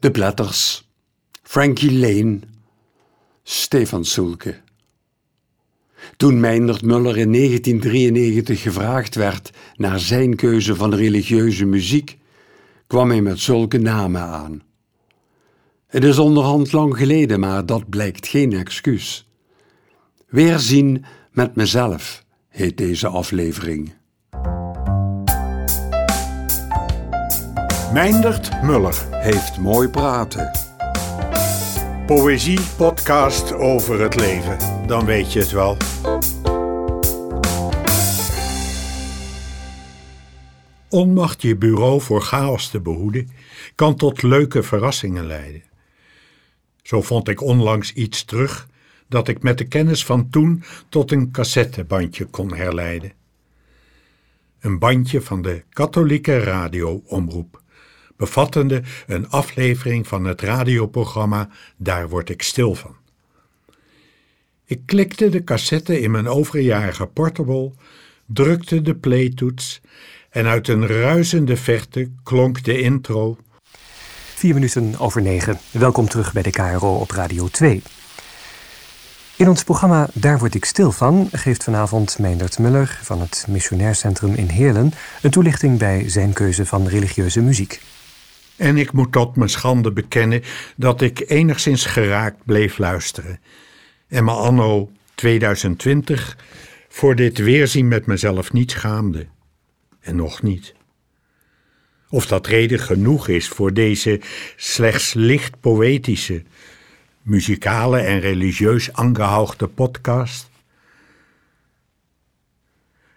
De Platters, Frankie Lane, Stefan Sulke. Toen Meindert Muller in 1993 gevraagd werd naar zijn keuze van religieuze muziek, kwam hij met zulke namen aan. Het is onderhand lang geleden, maar dat blijkt geen excuus. Weerzien met mezelf heet deze aflevering. Meindert Muller Heeft mooi praten. Poëzie podcast over het leven. Dan weet je het wel. Onmacht je bureau voor chaos te behoeden kan tot leuke verrassingen leiden. Zo vond ik onlangs iets terug dat ik met de kennis van toen tot een cassettebandje kon herleiden. Een bandje van de katholieke radioomroep, bevattende een aflevering van het radioprogramma Daar word ik stil van. Ik klikte de cassette in mijn overjarige portable, drukte de playtoets en uit een ruisende verte klonk de intro Vier minuten over negen. Welkom terug bij de KRO op Radio 2. In ons programma Daar word ik stil van geeft vanavond Meindert Muller van het Missionaircentrum in Heerlen een toelichting bij zijn keuze van religieuze muziek. En ik moet tot mijn schande bekennen dat ik enigszins geraakt bleef luisteren. En me anno 2020 voor dit weerzien met mezelf niet schaamde. En nog niet. Of dat reden genoeg is voor deze slechts licht poëtische, muzikale en religieus angehauchte podcast?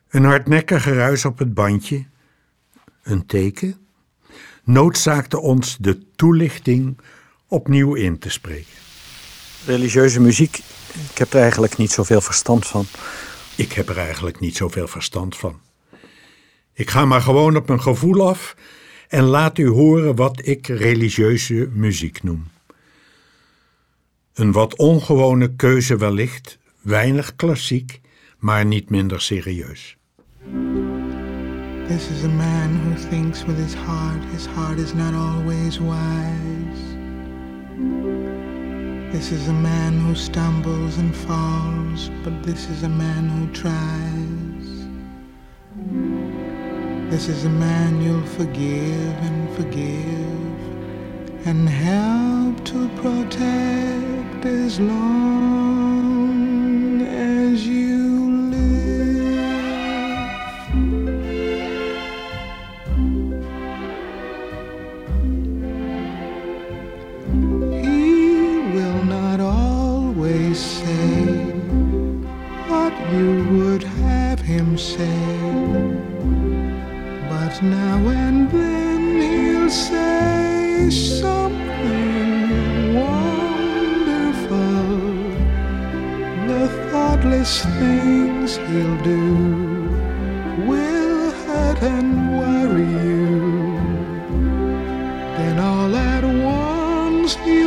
Een hardnekkig geruis op het bandje, een teken, noodzaakte ons de toelichting opnieuw in te spreken. Religieuze muziek, ik heb er eigenlijk niet zoveel verstand van. Ik heb er eigenlijk niet zoveel verstand van. Ik ga maar gewoon op mijn gevoel af en laat u horen wat ik religieuze muziek noem. Een wat ongewone keuze wellicht, weinig klassiek, maar niet minder serieus. This is a man who thinks with his heart. His heart is not always wise. This is a man who stumbles and falls, but this is a man who tries. This is a man you'll forgive and forgive and help to protect as long say. But now and then he'll say something wonderful. The thoughtless things he'll do will hurt and worry you. Then all at once he'll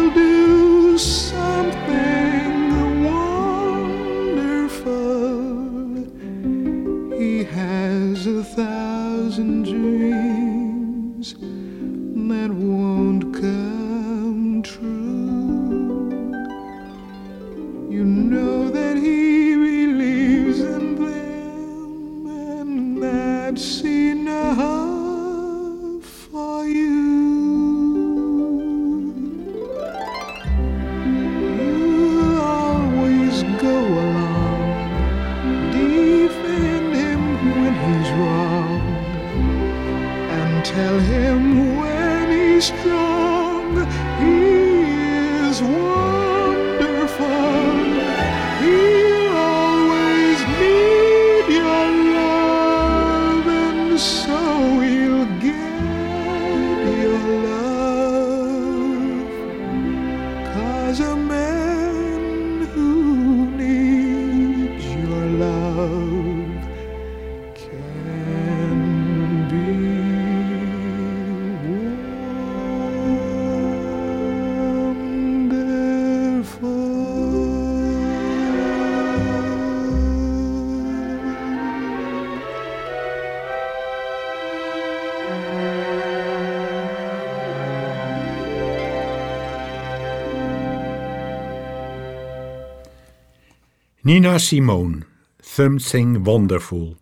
Nina Simone, Something Wonderful.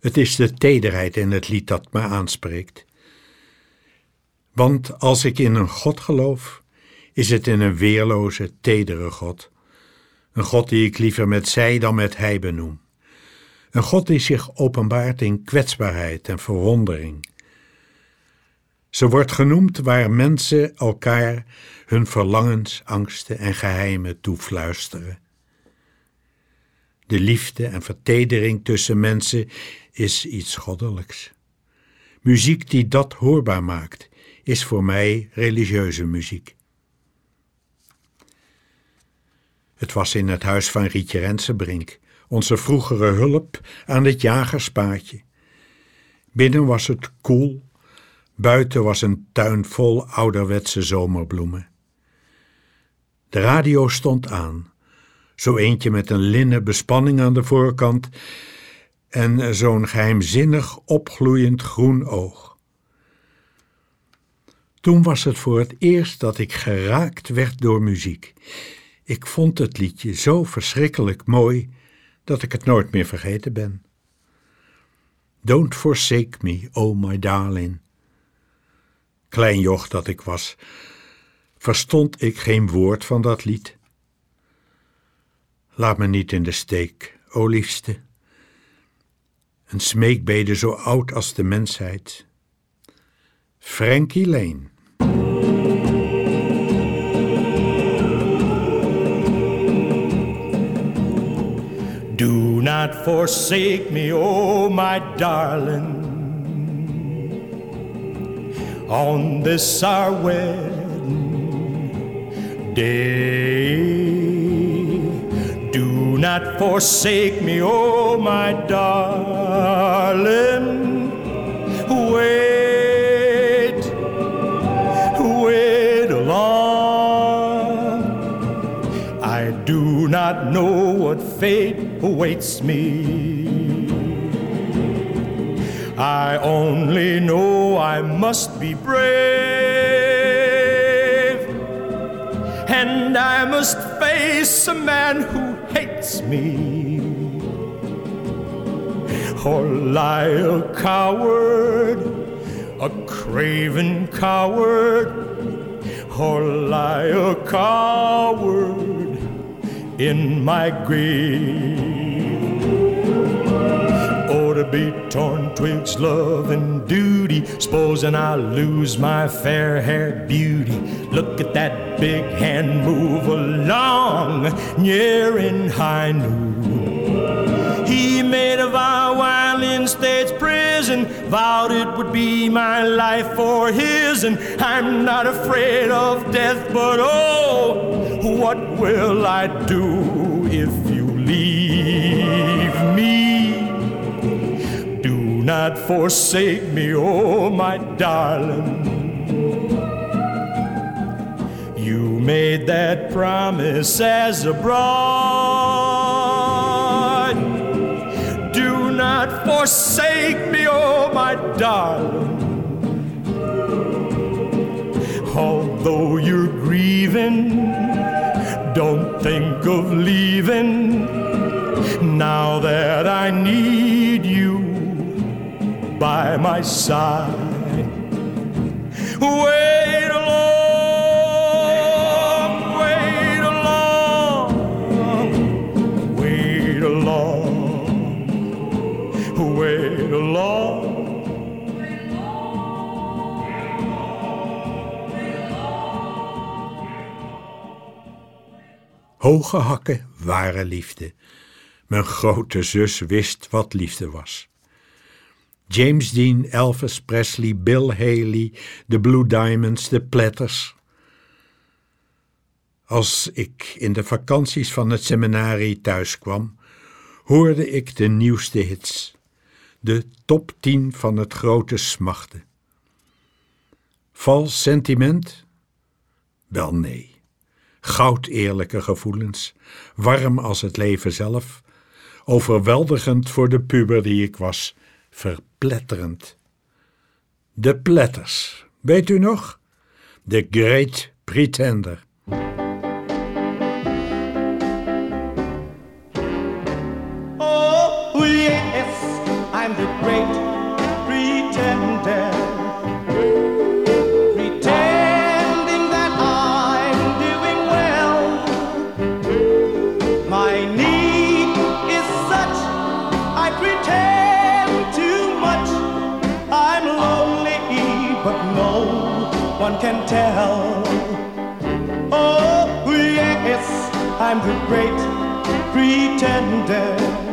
Het is de tederheid in het lied dat me aanspreekt. Want als ik in een God geloof, is het in een weerloze, tedere God. Een God die ik liever met zij dan met hij benoem. Een God die zich openbaart in kwetsbaarheid en verwondering. Ze wordt genoemd waar mensen elkaar hun verlangens, angsten en geheimen toefluisteren. De liefde en vertedering tussen mensen is iets goddelijks. Muziek die dat hoorbaar maakt, is voor mij religieuze muziek. Het was in het huis van Rietje Rensenbrink, onze vroegere hulp aan het jagerspaadje. Binnen was het koel, buiten was een tuin vol ouderwetse zomerbloemen. De radio stond aan, zo eentje met een linnen bespanning aan de voorkant en zo'n geheimzinnig opgloeiend groen oog. Toen was het voor het eerst dat ik geraakt werd door muziek. Ik vond het liedje zo verschrikkelijk mooi dat ik het nooit meer vergeten ben. Don't forsake me, oh my darling. Klein joch dat ik was, verstond ik geen woord van dat lied. Laat me niet in de steek, o liefste. Een smeekbede zo oud als de mensheid. Frankie Lane. Do not forsake me, oh my darling, on this our wedding day. Not forsake me, oh my darling. Wait, wait long. I do not know what fate awaits me. I only know I must be brave, and I must face a man who hates me. Or lie a coward, a craven coward, or lie a coward in my grave. Oh, to be torn twixt love and duty, supposing I lose my fair haired beauty. Look at that big hand move along, near in high noon. He made a vow while in state's prison, vowed it would be my life for his, and I'm not afraid of death, but oh, what will I do if you leave me? Do not forsake me, oh my darling. Made that promise as a bride. Do not forsake me, oh my darling. Although you're grieving, don't think of leaving now that I need you by my side. Wait Hoge hakken waren liefde. Mijn grote zus wist wat liefde was. James Dean, Elvis Presley, Bill Haley, de Blue Diamonds, de Platters. Als ik in de vakanties van het seminarie thuis kwam, hoorde ik de nieuwste hits, de top 10 van het grote smachten. Vals sentiment? Wel nee. Goud eerlijke gevoelens, warm als het leven zelf, overweldigend voor de puber die ik was, verpletterend. De Platters, weet u nog? The Great Pretender. I'm the great pretender.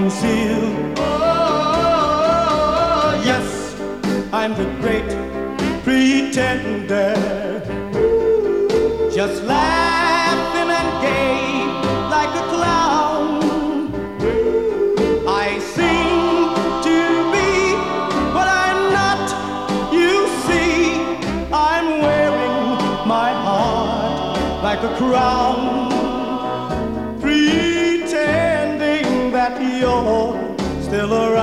Conceal. Oh, yes, I'm the great pretender. Just laughing and gay like a clown. I seem to be what I'm not. You see, I'm wearing my heart like a crown, still around.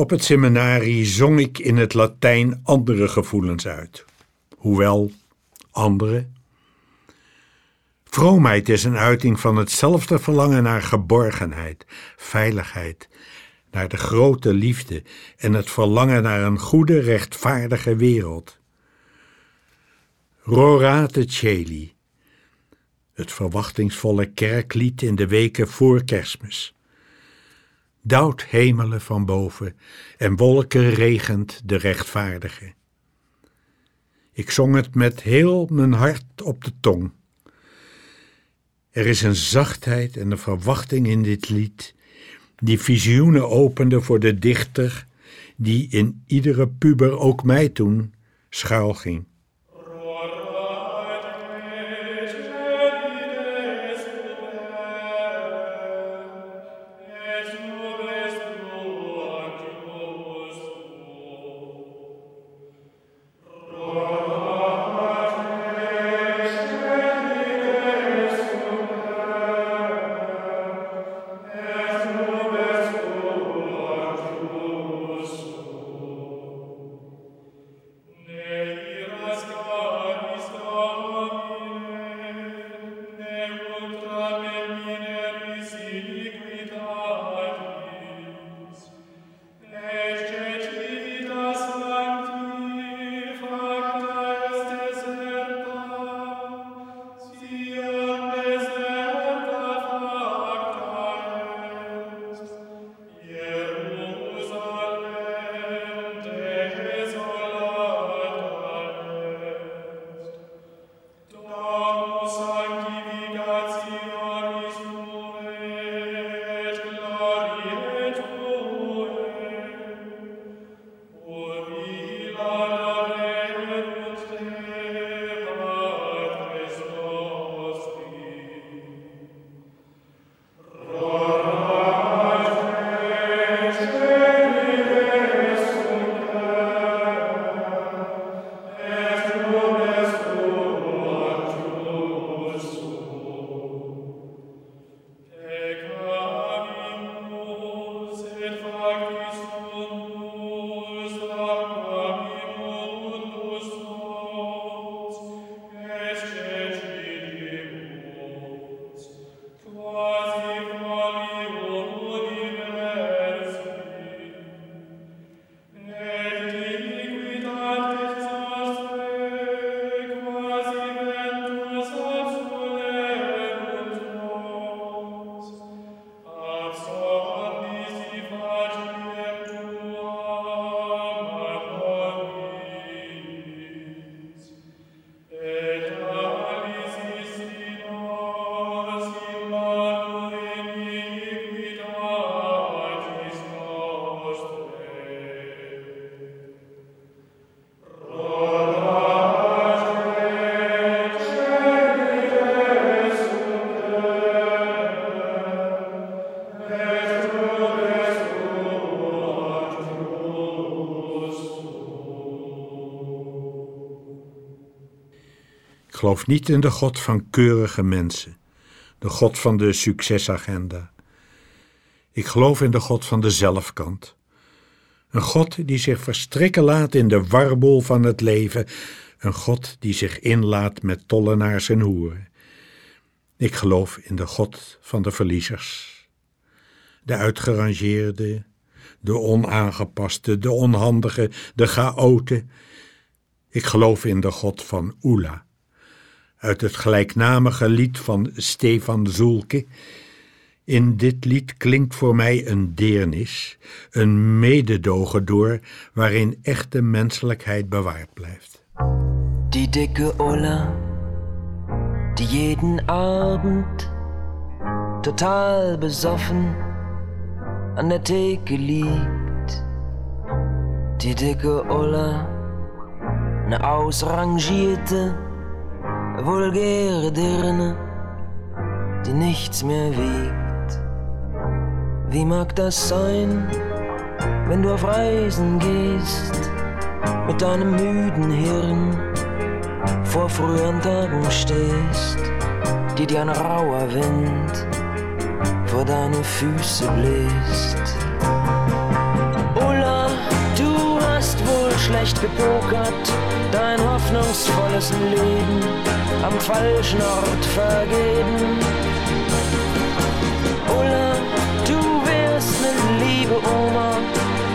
Op het seminarie zong ik in het Latijn andere gevoelens uit. Hoewel andere. Vroomheid is een uiting van hetzelfde verlangen naar geborgenheid, veiligheid, naar de grote liefde en het verlangen naar een goede, rechtvaardige wereld. Rorate Celi, het verwachtingsvolle kerklied in de weken voor kerstmis. Dauwt hemelen van boven en wolken regent de rechtvaardige. Ik zong het met heel mijn hart op de tong. Er is een zachtheid en een verwachting in dit lied, die visioenen opende voor de dichter, die in iedere puber, ook mij toen, schuil ging. Geloof niet in de God van keurige mensen, de God van de succesagenda. Ik geloof in de God van de zelfkant. Een God die zich verstrikken laat in de warboel van het leven, een God die zich inlaat met tollenaars en hoeren. Ik geloof in de God van de verliezers, de uitgerangeerde, de onaangepaste, de onhandige, de chaoten. Ik geloof in de God van Oela, uit het gelijknamige lied van Stefan Zulke. In dit lied klinkt voor mij een deernis, een mededogen door, waarin echte menselijkheid bewaard blijft. Die dicke Ulla, die jeden Abend total besoffen an der Theke liegt. Die dicke Ulla, eine ausrangierte, vulgäre Dirne, die nichts mehr wiegt. Wie mag das sein, wenn du auf Reisen gehst, mit deinem müden Hirn vor früheren Tagen stehst, die dir ein rauer Wind vor deine Füße bläst. Ulla, du hast wohl schlecht gepokert, dein hoffnungsvolles Leben am falschen Ort vergeben. Ulla, du wärst ne liebe Oma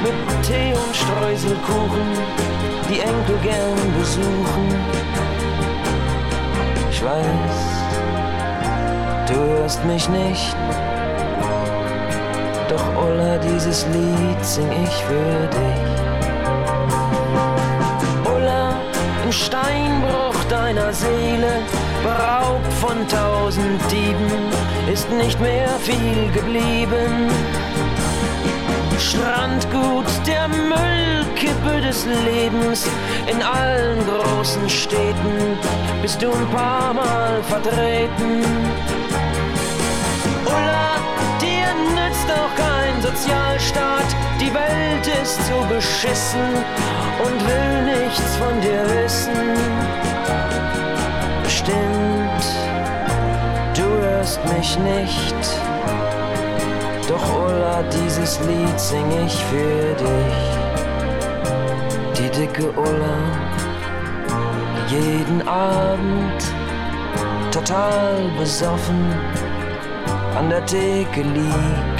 mit Tee und Streuselkuchen, die Enkel gern besuchen. Ich weiß, du hörst mich nicht doch Ulla, dieses Lied sing ich für dich. Steinbruch deiner Seele, beraubt von tausend Dieben, ist nicht mehr viel geblieben. Strandgut der Müllkippe des Lebens in allen großen Städten bist du ein paar Mal vertreten. Sozialstaat, die Welt ist so beschissen und will nichts von dir wissen. Bestimmt, du hörst mich nicht, doch Ulla, dieses Lied sing ich für dich. Die dicke Ulla, jeden Abend total besoffen an der Theke liegt.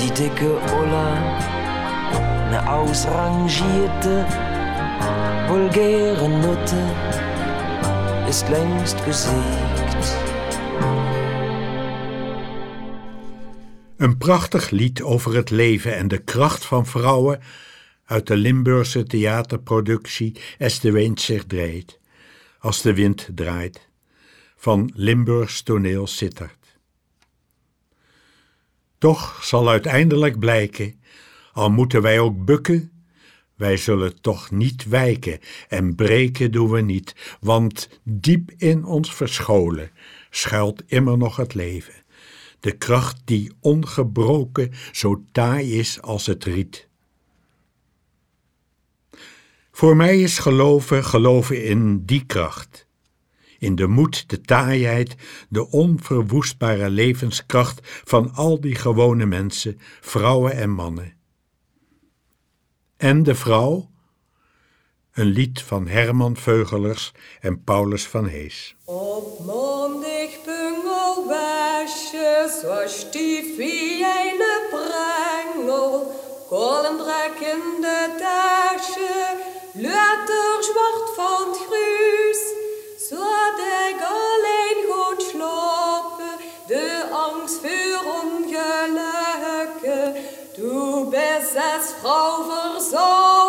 Die dicke Ulla, eine ausrangierte, vulgäre Nutte, ist längst gesiegt. Een prachtig lied over het leven en de kracht van vrouwen uit de Limburgse theaterproductie As de wind zich draait, als de wind draait, van Limburgs toneel Sittard. Toch zal uiteindelijk blijken, al moeten wij ook bukken, wij zullen toch niet wijken en breken doen we niet, want diep in ons verscholen schuilt immer nog het leven de kracht die ongebroken zo taai is als het riet. Voor mij is geloven geloven in die kracht, in de moed, de taaiheid, de onverwoestbare levenskracht van al die gewone mensen, vrouwen en mannen. En de vrouw, een lied van Herman Veugelers en Paulus van Hees. Op mondig bungelwasje, zo stief wie een prengel, kolendrekkende tasje, luiter zwart van het gruus, zo dat ik alleen goed slapen, de angst voor ongelukken, du bist als Frau versopen,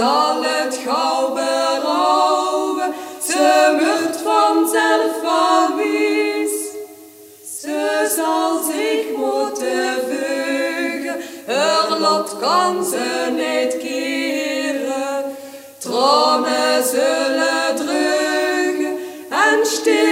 zal het gauw berouwen. Ze wordt vanzelf verwies. Ze zal zich moeten veugen, haar lot kan ze niet keren. Tranen zullen drugen en stilaan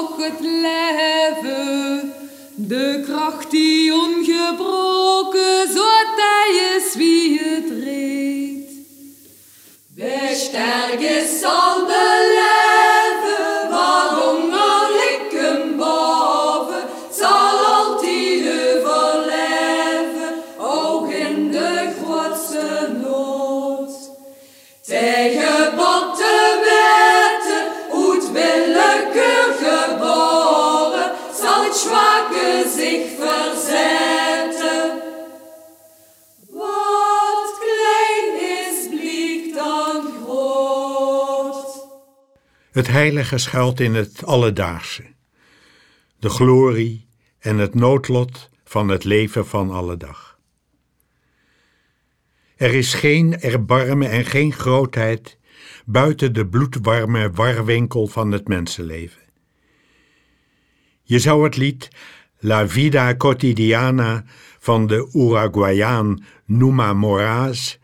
nog het leven. De kracht die ongebroken, zo hij is wie het reed. Besterke zal Het heilige schuilt in het alledaagse. De glorie en het noodlot van het leven van alle dag. Er is geen erbarmen en geen grootheid buiten de bloedwarme warwinkel van het mensenleven. Je zou het lied La Vida Cotidiana van de Uruguayaan Numa Moraes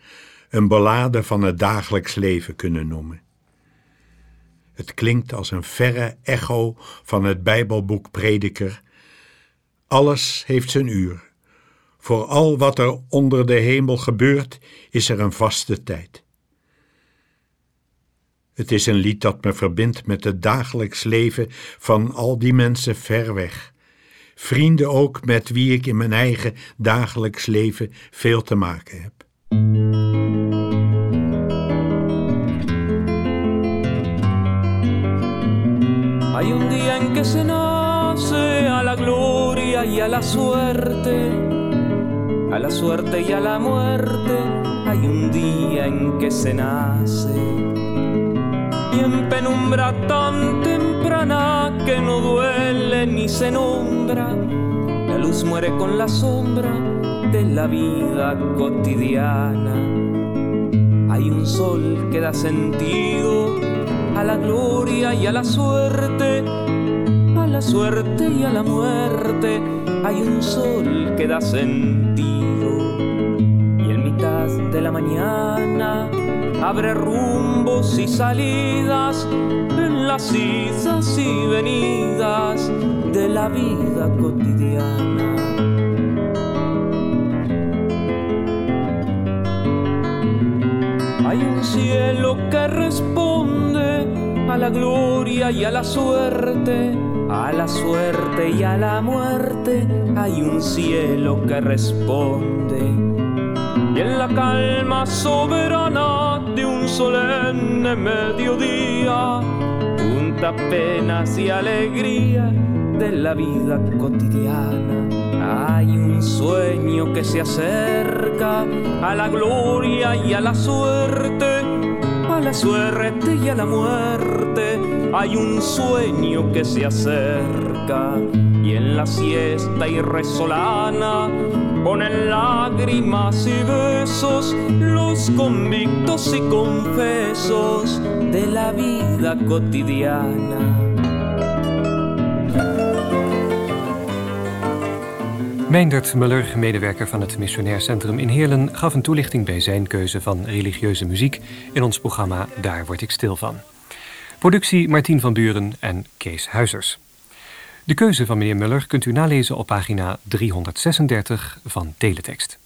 een ballade van het dagelijks leven kunnen noemen. Het klinkt als een verre echo van het Bijbelboek Prediker. Alles heeft zijn uur. Voor al wat er onder de hemel gebeurt, is er een vaste tijd. Het is een lied dat me verbindt met het dagelijks leven van al die mensen ver weg. Vrienden ook met wie ik in mijn eigen dagelijks leven veel te maken heb. Hay un día en que se nace a la gloria y a la suerte, a la suerte y a la muerte. Hay un día en que se nace y en penumbra tan temprana que no duele ni se nombra. La luz muere con la sombra de la vida cotidiana. Hay un sol que da sentido a la gloria y a la suerte, la suerte y a la muerte. Hay un sol que da sentido y en mitad de la mañana abre rumbos y salidas en las idas y venidas de la vida cotidiana. Hay un cielo que responde a la gloria y a la suerte, a la suerte y a la muerte. Hay un cielo que responde. Y en la calma soberana de un solemne mediodía, junta penas y alegría de la vida cotidiana. Hay un sueño que se acerca a la gloria y a la suerte, a la suerte y a la muerte. Hay un sueño que se acerca y en la siesta irresolana ponen lágrimas y besos los convictos y confesos de la vida cotidiana. Meindert Muller, medewerker van het Missionair Centrum in Heerlen, gaf een toelichting bij zijn keuze van religieuze muziek in ons programma Daar word ik stil van. Productie Martien van Buren en Kees Huizers. De keuze van meneer Muller kunt u nalezen op pagina 336 van Teletext.